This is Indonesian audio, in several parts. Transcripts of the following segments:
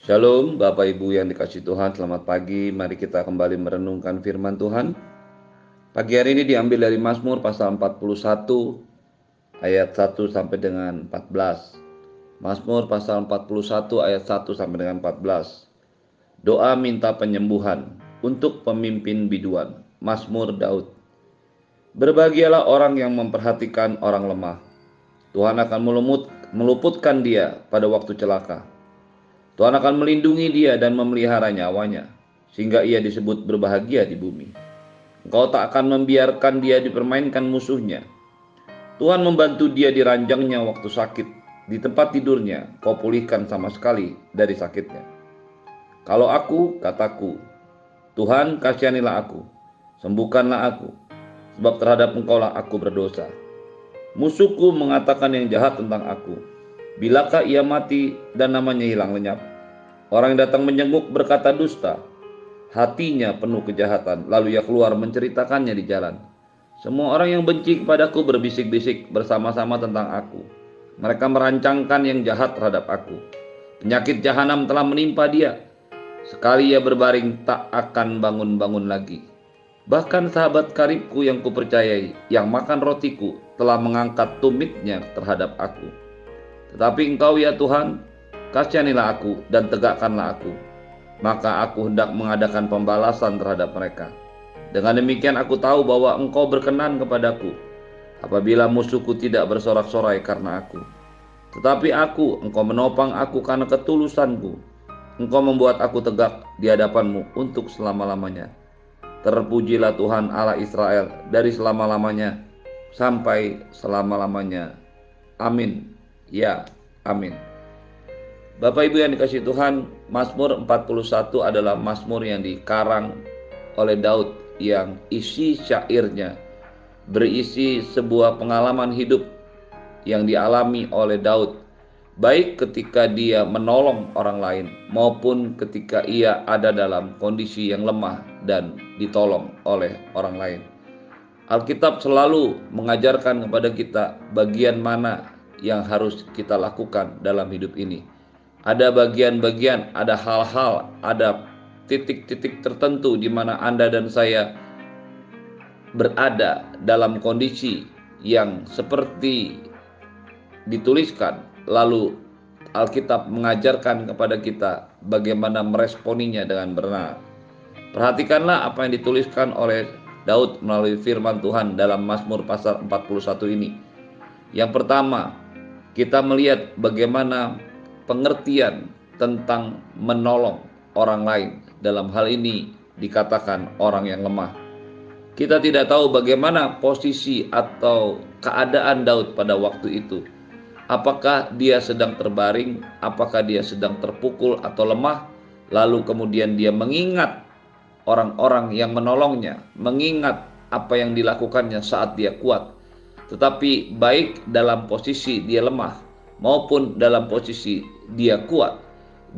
Shalom Bapak Ibu yang dikasih Tuhan, selamat pagi. Mari kita kembali merenungkan firman Tuhan. Pagi hari ini diambil dari Mazmur pasal 41 ayat 1 sampai dengan 14. Mazmur pasal 41 ayat 1 sampai dengan 14. Doa minta penyembuhan untuk pemimpin biduan. Mazmur Daud. Berbahagialah orang yang memperhatikan orang lemah. Tuhan akan meluputkan dia pada waktu celaka. Tuhan akan melindungi dia dan memelihara nyawanya, sehingga ia disebut berbahagia di bumi. Engkau tak akan membiarkan dia dipermainkan musuhnya. Tuhan membantu dia di ranjangnya waktu sakit. Di tempat tidurnya, kau pulihkan sama sekali dari sakitnya. Kalau aku, kataku, Tuhan kasihanilah aku, sembuhkanlah aku, sebab terhadap engkaulah aku berdosa. Musuhku mengatakan yang jahat tentang aku. Bilakah ia mati dan namanya hilang lenyap? Orang yang datang menjenguk berkata dusta. Hatinya penuh kejahatan, lalu ia keluar menceritakannya di jalan. Semua orang yang benci kepadaku berbisik-bisik bersama-sama tentang aku. Mereka merancangkan yang jahat terhadap aku. Penyakit jahanam telah menimpa dia. Sekali ia berbaring tak akan bangun-bangun lagi. Bahkan sahabat karibku yang kupercayai, yang makan rotiku, telah mengangkat tumitnya terhadap aku. Tetapi engkau ya Tuhan, Kasihanilah aku dan tegakkanlah aku. Maka aku hendak mengadakan pembalasan terhadap mereka. Dengan demikian aku tahu bahwa engkau berkenan kepadaku apabila musuhku tidak bersorak-sorai karena aku. Tetapi aku, engkau menopang aku karena ketulusanku. Engkau membuat aku tegak di hadapanmu untuk selama-lamanya. Terpujilah Tuhan Allah Israel dari selama-lamanya sampai selama-lamanya. Amin. Ya, amin. Bapak Ibu yang dikasih Tuhan, Mazmur 41 adalah Mazmur yang dikarang oleh Daud yang isi syairnya berisi sebuah pengalaman hidup yang dialami oleh Daud baik ketika dia menolong orang lain maupun ketika ia ada dalam kondisi yang lemah dan ditolong oleh orang lain. Alkitab selalu mengajarkan kepada kita bagian mana yang harus kita lakukan dalam hidup ini ada bagian-bagian, ada hal-hal, ada titik-titik tertentu di mana Anda dan saya berada dalam kondisi yang seperti dituliskan, lalu Alkitab mengajarkan kepada kita bagaimana meresponinya dengan benar. Perhatikanlah apa yang dituliskan oleh Daud melalui firman Tuhan dalam Mazmur pasal 41 ini. Yang pertama, kita melihat bagaimana pengertian tentang menolong orang lain. Dalam hal ini dikatakan orang yang lemah. Kita tidak tahu bagaimana posisi atau keadaan Daud pada waktu itu. Apakah dia sedang terbaring, apakah dia sedang terpukul atau lemah, lalu kemudian dia mengingat orang-orang yang menolongnya, mengingat apa yang dilakukannya saat dia kuat. Tetapi baik dalam posisi dia lemah maupun dalam posisi dia kuat.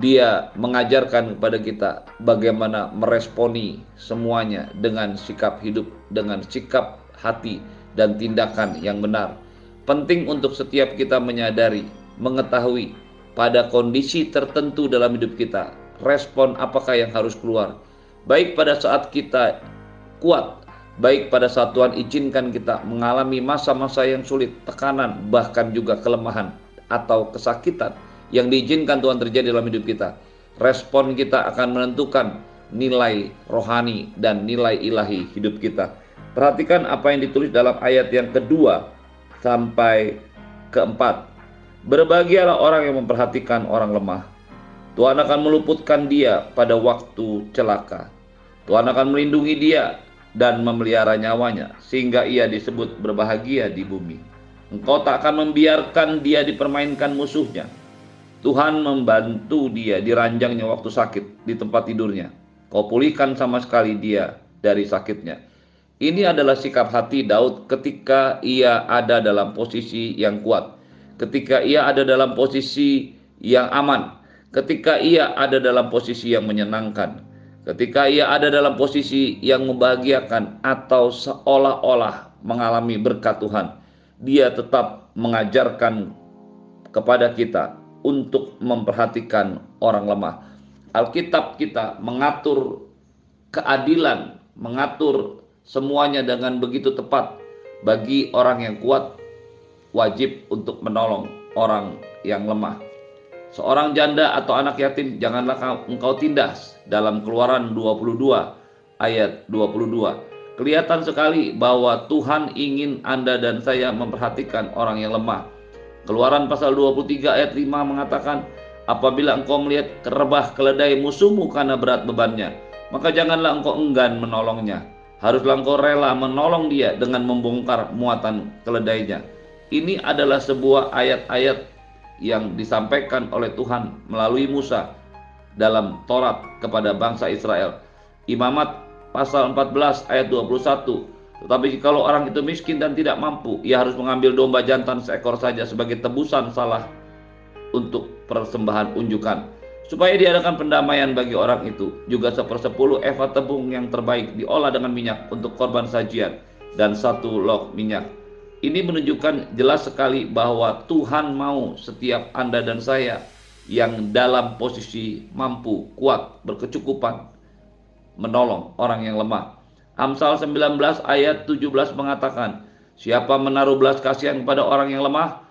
Dia mengajarkan kepada kita bagaimana meresponi semuanya dengan sikap hidup, dengan sikap hati dan tindakan yang benar. Penting untuk setiap kita menyadari, mengetahui pada kondisi tertentu dalam hidup kita, respon apakah yang harus keluar. Baik pada saat kita kuat, baik pada saat Tuhan izinkan kita mengalami masa-masa yang sulit, tekanan, bahkan juga kelemahan atau kesakitan yang diizinkan Tuhan terjadi dalam hidup kita. Respon kita akan menentukan nilai rohani dan nilai ilahi hidup kita. Perhatikan apa yang ditulis dalam ayat yang kedua sampai keempat. Berbahagialah orang yang memperhatikan orang lemah. Tuhan akan meluputkan dia pada waktu celaka. Tuhan akan melindungi dia dan memelihara nyawanya sehingga ia disebut berbahagia di bumi. Engkau tak akan membiarkan dia dipermainkan musuhnya Tuhan membantu dia di ranjangnya waktu sakit di tempat tidurnya. Kau pulihkan sama sekali dia dari sakitnya. Ini adalah sikap hati Daud ketika ia ada dalam posisi yang kuat, ketika ia ada dalam posisi yang aman, ketika ia ada dalam posisi yang menyenangkan, ketika ia ada dalam posisi yang membahagiakan atau seolah-olah mengalami berkat Tuhan. Dia tetap mengajarkan kepada kita untuk memperhatikan orang lemah. Alkitab kita mengatur keadilan, mengatur semuanya dengan begitu tepat bagi orang yang kuat wajib untuk menolong orang yang lemah. Seorang janda atau anak yatim janganlah engkau tindas dalam Keluaran 22 ayat 22. Kelihatan sekali bahwa Tuhan ingin Anda dan saya memperhatikan orang yang lemah. Keluaran pasal 23 ayat 5 mengatakan, Apabila engkau melihat kerebah keledai musuhmu karena berat bebannya, maka janganlah engkau enggan menolongnya. Haruslah engkau rela menolong dia dengan membongkar muatan keledainya. Ini adalah sebuah ayat-ayat yang disampaikan oleh Tuhan melalui Musa dalam Taurat kepada bangsa Israel. Imamat pasal 14 ayat 21. Tetapi kalau orang itu miskin dan tidak mampu, ia harus mengambil domba jantan seekor saja sebagai tebusan salah untuk persembahan unjukan supaya diadakan pendamaian bagi orang itu juga sepersepuluh eva tepung yang terbaik diolah dengan minyak untuk korban sajian dan satu log minyak ini menunjukkan jelas sekali bahwa Tuhan mau setiap Anda dan saya yang dalam posisi mampu, kuat, berkecukupan menolong orang yang lemah. Amsal 19 ayat 17 mengatakan, Siapa menaruh belas kasihan kepada orang yang lemah,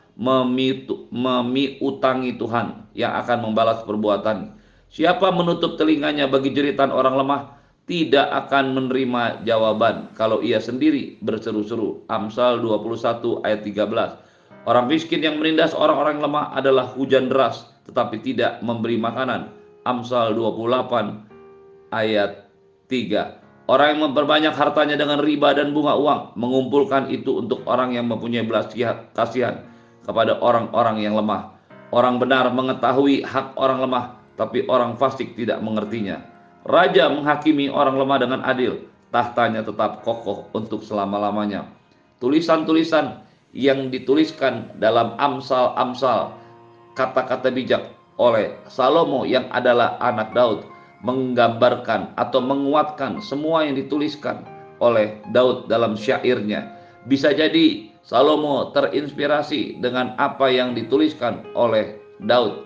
memiutangi Tuhan yang akan membalas perbuatan. Siapa menutup telinganya bagi jeritan orang lemah tidak akan menerima jawaban kalau ia sendiri berseru-seru. Amsal 21 ayat 13. Orang miskin yang menindas orang-orang lemah adalah hujan deras tetapi tidak memberi makanan. Amsal 28 ayat 3. Orang yang memperbanyak hartanya dengan riba dan bunga uang mengumpulkan itu untuk orang yang mempunyai belas kasihan kepada orang-orang yang lemah. Orang benar mengetahui hak orang lemah, tapi orang fasik tidak mengertinya. Raja menghakimi orang lemah dengan adil, tahtanya tetap kokoh untuk selama-lamanya. Tulisan-tulisan yang dituliskan dalam Amsal-Amsal, kata-kata bijak oleh Salomo yang adalah anak Daud, menggambarkan atau menguatkan semua yang dituliskan oleh Daud dalam syairnya. Bisa jadi Salomo terinspirasi dengan apa yang dituliskan oleh Daud.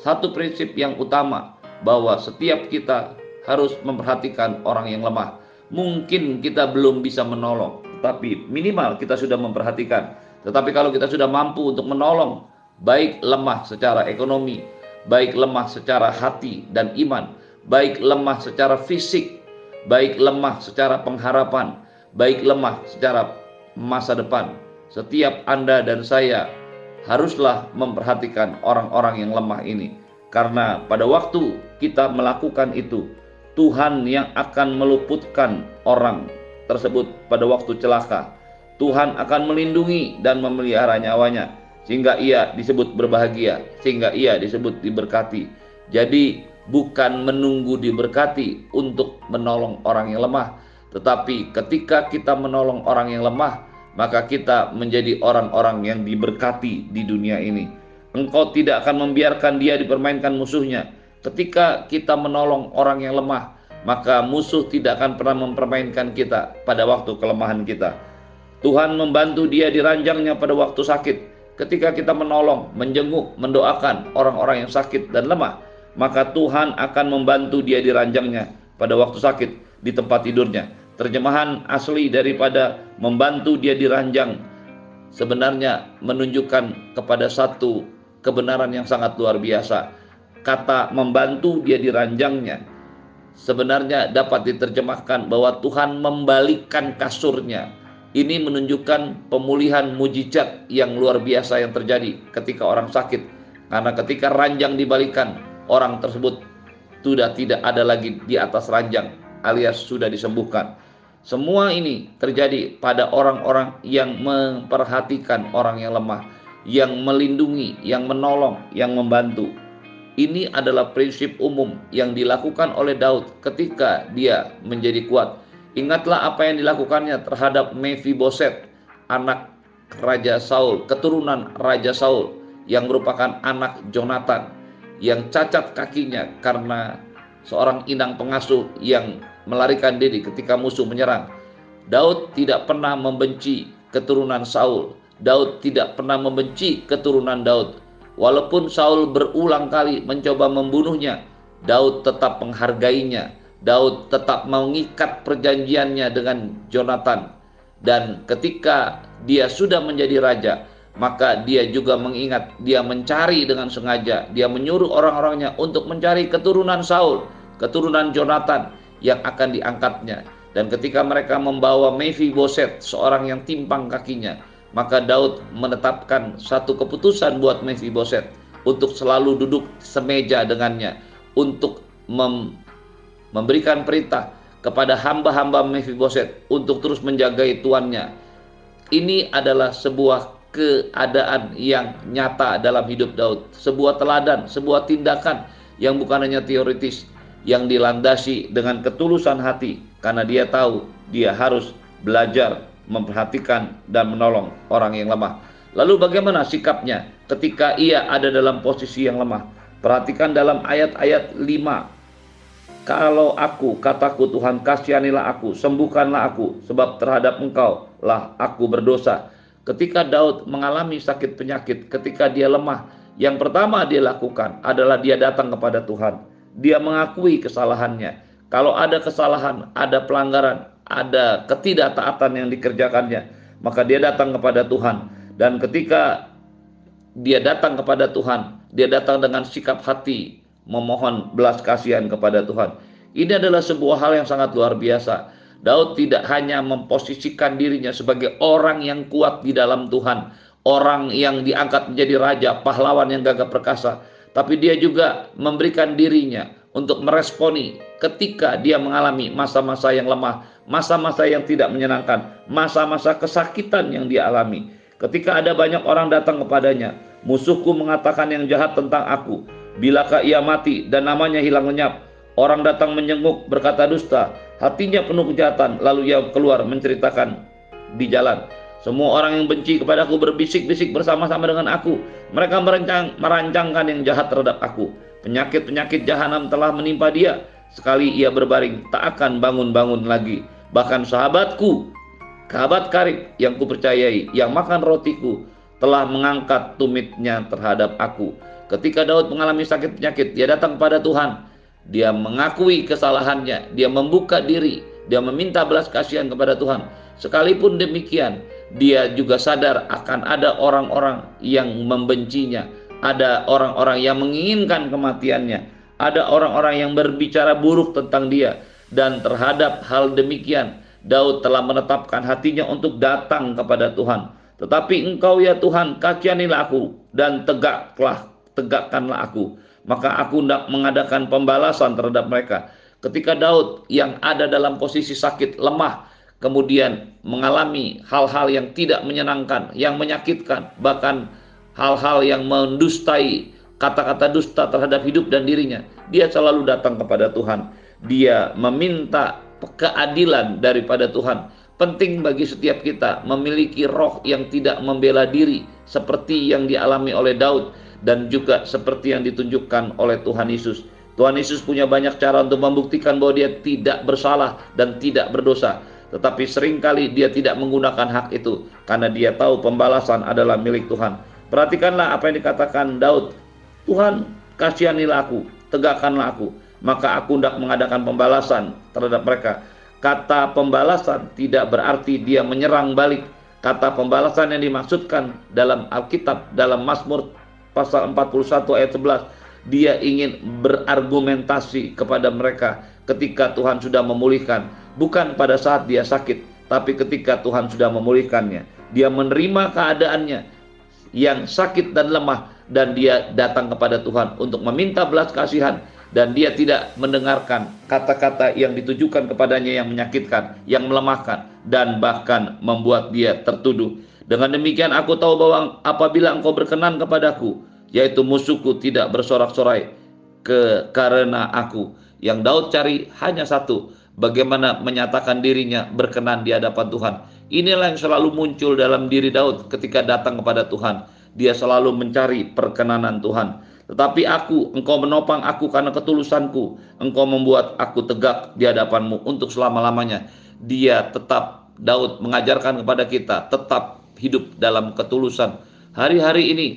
Satu prinsip yang utama bahwa setiap kita harus memperhatikan orang yang lemah. Mungkin kita belum bisa menolong, tapi minimal kita sudah memperhatikan. Tetapi kalau kita sudah mampu untuk menolong, baik lemah secara ekonomi, baik lemah secara hati dan iman, baik lemah secara fisik, baik lemah secara pengharapan, baik lemah secara masa depan, setiap Anda dan saya haruslah memperhatikan orang-orang yang lemah ini, karena pada waktu kita melakukan itu, Tuhan yang akan meluputkan orang tersebut pada waktu celaka. Tuhan akan melindungi dan memelihara nyawanya, sehingga ia disebut berbahagia, sehingga ia disebut diberkati. Jadi, bukan menunggu diberkati untuk menolong orang yang lemah, tetapi ketika kita menolong orang yang lemah, maka kita menjadi orang-orang yang diberkati di dunia ini. Engkau tidak akan membiarkan dia dipermainkan musuhnya. Ketika kita menolong orang yang lemah, maka musuh tidak akan pernah mempermainkan kita pada waktu kelemahan kita. Tuhan membantu dia di ranjangnya pada waktu sakit. Ketika kita menolong, menjenguk, mendoakan orang-orang yang sakit dan lemah, maka Tuhan akan membantu dia di ranjangnya pada waktu sakit di tempat tidurnya Terjemahan asli daripada membantu dia diranjang sebenarnya menunjukkan kepada satu kebenaran yang sangat luar biasa. Kata membantu dia diranjangnya sebenarnya dapat diterjemahkan bahwa Tuhan membalikkan kasurnya. Ini menunjukkan pemulihan mujizat yang luar biasa yang terjadi ketika orang sakit. Karena ketika ranjang dibalikan, orang tersebut sudah tidak ada lagi di atas ranjang alias sudah disembuhkan. Semua ini terjadi pada orang-orang yang memperhatikan orang yang lemah, yang melindungi, yang menolong, yang membantu. Ini adalah prinsip umum yang dilakukan oleh Daud ketika dia menjadi kuat. Ingatlah apa yang dilakukannya terhadap Mephiboset, anak Raja Saul, keturunan Raja Saul yang merupakan anak Jonathan yang cacat kakinya karena seorang inang pengasuh yang melarikan diri ketika musuh menyerang. Daud tidak pernah membenci keturunan Saul. Daud tidak pernah membenci keturunan Daud. Walaupun Saul berulang kali mencoba membunuhnya, Daud tetap menghargainya. Daud tetap mengikat perjanjiannya dengan Jonathan. Dan ketika dia sudah menjadi raja, maka dia juga mengingat, dia mencari dengan sengaja, dia menyuruh orang-orangnya untuk mencari keturunan Saul, keturunan Jonathan yang akan diangkatnya. Dan ketika mereka membawa Mephiboset, seorang yang timpang kakinya, maka Daud menetapkan satu keputusan buat Mephiboset untuk selalu duduk semeja dengannya, untuk mem memberikan perintah kepada hamba-hamba Mephiboset untuk terus menjagai tuannya. Ini adalah sebuah keadaan yang nyata dalam hidup Daud, sebuah teladan, sebuah tindakan yang bukan hanya teoritis, yang dilandasi dengan ketulusan hati karena dia tahu dia harus belajar memperhatikan dan menolong orang yang lemah. Lalu bagaimana sikapnya ketika ia ada dalam posisi yang lemah? Perhatikan dalam ayat-ayat 5. Kalau aku, kataku Tuhan, kasihanilah aku, sembuhkanlah aku, sebab terhadap engkau lah aku berdosa. Ketika Daud mengalami sakit penyakit, ketika dia lemah, yang pertama dia lakukan adalah dia datang kepada Tuhan. Dia mengakui kesalahannya kalau ada kesalahan, ada pelanggaran, ada ketidaktaatan yang dikerjakannya, maka dia datang kepada Tuhan. Dan ketika dia datang kepada Tuhan, dia datang dengan sikap hati memohon belas kasihan kepada Tuhan. Ini adalah sebuah hal yang sangat luar biasa. Daud tidak hanya memposisikan dirinya sebagai orang yang kuat di dalam Tuhan, orang yang diangkat menjadi raja, pahlawan yang gagah perkasa, tapi dia juga memberikan dirinya untuk meresponi ketika dia mengalami masa-masa yang lemah, masa-masa yang tidak menyenangkan, masa-masa kesakitan yang dia alami. Ketika ada banyak orang datang kepadanya, musuhku mengatakan yang jahat tentang aku. Bilakah ia mati dan namanya hilang lenyap? Orang datang menjenguk berkata dusta, hatinya penuh kejahatan, lalu ia keluar menceritakan di jalan. Semua orang yang benci kepadaku berbisik-bisik bersama-sama dengan aku. Mereka merancang, merancangkan yang jahat terhadap aku. Penyakit-penyakit jahanam telah menimpa dia. Sekali ia berbaring, tak akan bangun-bangun lagi. Bahkan sahabatku, kabat karib yang kupercayai, yang makan rotiku, telah mengangkat tumitnya terhadap aku. Ketika Daud mengalami sakit penyakit, dia datang kepada Tuhan. Dia mengakui kesalahannya, dia membuka diri, dia meminta belas kasihan kepada Tuhan. Sekalipun demikian, dia juga sadar akan ada orang-orang yang membencinya, ada orang-orang yang menginginkan kematiannya, ada orang-orang yang berbicara buruk tentang dia, dan terhadap hal demikian, Daud telah menetapkan hatinya untuk datang kepada Tuhan. Tetapi engkau ya Tuhan, kasihanilah aku dan tegaklah, tegakkanlah aku. Maka aku hendak mengadakan pembalasan terhadap mereka. Ketika Daud yang ada dalam posisi sakit, lemah, kemudian mengalami hal-hal yang tidak menyenangkan, yang menyakitkan, bahkan hal-hal yang mendustai kata-kata dusta terhadap hidup dan dirinya. Dia selalu datang kepada Tuhan. Dia meminta keadilan daripada Tuhan. Penting bagi setiap kita memiliki roh yang tidak membela diri seperti yang dialami oleh Daud dan juga seperti yang ditunjukkan oleh Tuhan Yesus. Tuhan Yesus punya banyak cara untuk membuktikan bahwa dia tidak bersalah dan tidak berdosa. Tetapi sering kali dia tidak menggunakan hak itu karena dia tahu pembalasan adalah milik Tuhan. Perhatikanlah apa yang dikatakan Daud. Tuhan kasihanilah aku, tegakkanlah aku. Maka aku hendak mengadakan pembalasan terhadap mereka. Kata pembalasan tidak berarti dia menyerang balik. Kata pembalasan yang dimaksudkan dalam Alkitab, dalam Mazmur pasal 41 ayat 11. Dia ingin berargumentasi kepada mereka ketika Tuhan sudah memulihkan. Bukan pada saat dia sakit, tapi ketika Tuhan sudah memulihkannya. Dia menerima keadaannya, yang sakit dan lemah dan dia datang kepada Tuhan untuk meminta belas kasihan dan dia tidak mendengarkan kata-kata yang ditujukan kepadanya yang menyakitkan, yang melemahkan dan bahkan membuat dia tertuduh. Dengan demikian aku tahu bahwa apabila engkau berkenan kepadaku, yaitu musuhku tidak bersorak-sorai ke karena aku. Yang Daud cari hanya satu, bagaimana menyatakan dirinya berkenan di hadapan Tuhan. Inilah yang selalu muncul dalam diri Daud ketika datang kepada Tuhan. Dia selalu mencari perkenanan Tuhan. Tetapi aku, engkau menopang aku karena ketulusanku. Engkau membuat aku tegak di hadapanmu untuk selama-lamanya. Dia tetap, Daud mengajarkan kepada kita, tetap hidup dalam ketulusan. Hari-hari ini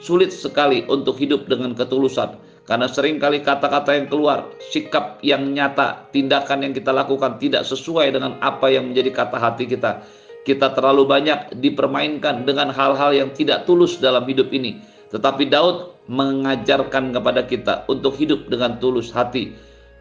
sulit sekali untuk hidup dengan ketulusan. Karena sering kali kata-kata yang keluar, sikap yang nyata, tindakan yang kita lakukan tidak sesuai dengan apa yang menjadi kata hati kita. Kita terlalu banyak dipermainkan dengan hal-hal yang tidak tulus dalam hidup ini. Tetapi Daud mengajarkan kepada kita untuk hidup dengan tulus hati.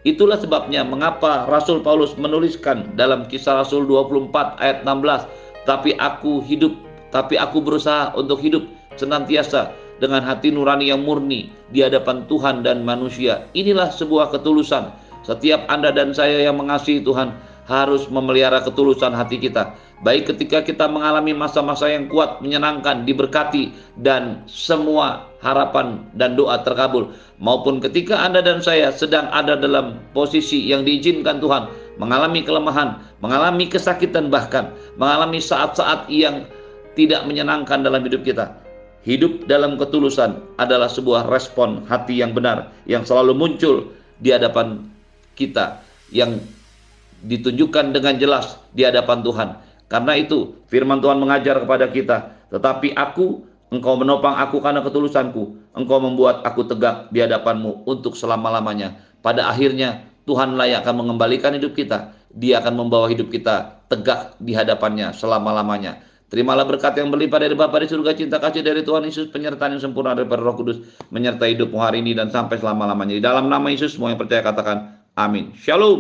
Itulah sebabnya mengapa Rasul Paulus menuliskan dalam kisah Rasul 24 ayat 16, tapi aku hidup, tapi aku berusaha untuk hidup senantiasa dengan hati nurani yang murni di hadapan Tuhan dan manusia. Inilah sebuah ketulusan. Setiap Anda dan saya yang mengasihi Tuhan harus memelihara ketulusan hati kita. Baik ketika kita mengalami masa-masa yang kuat, menyenangkan, diberkati, dan semua harapan dan doa terkabul. Maupun ketika Anda dan saya sedang ada dalam posisi yang diizinkan Tuhan, mengalami kelemahan, mengalami kesakitan bahkan, mengalami saat-saat yang tidak menyenangkan dalam hidup kita. Hidup dalam ketulusan adalah sebuah respon hati yang benar yang selalu muncul di hadapan kita yang ditunjukkan dengan jelas di hadapan Tuhan. Karena itu firman Tuhan mengajar kepada kita, tetapi aku engkau menopang aku karena ketulusanku, engkau membuat aku tegak di hadapanmu untuk selama-lamanya. Pada akhirnya Tuhanlah yang akan mengembalikan hidup kita. Dia akan membawa hidup kita tegak di hadapannya selama-lamanya. Terimalah berkat yang berlimpah dari Bapa di surga, cinta kasih dari Tuhan Yesus, penyertaan yang sempurna dari Roh Kudus, menyertai hidupmu hari ini dan sampai selama-lamanya. Di dalam nama Yesus, semua yang percaya katakan, amin. Shalom.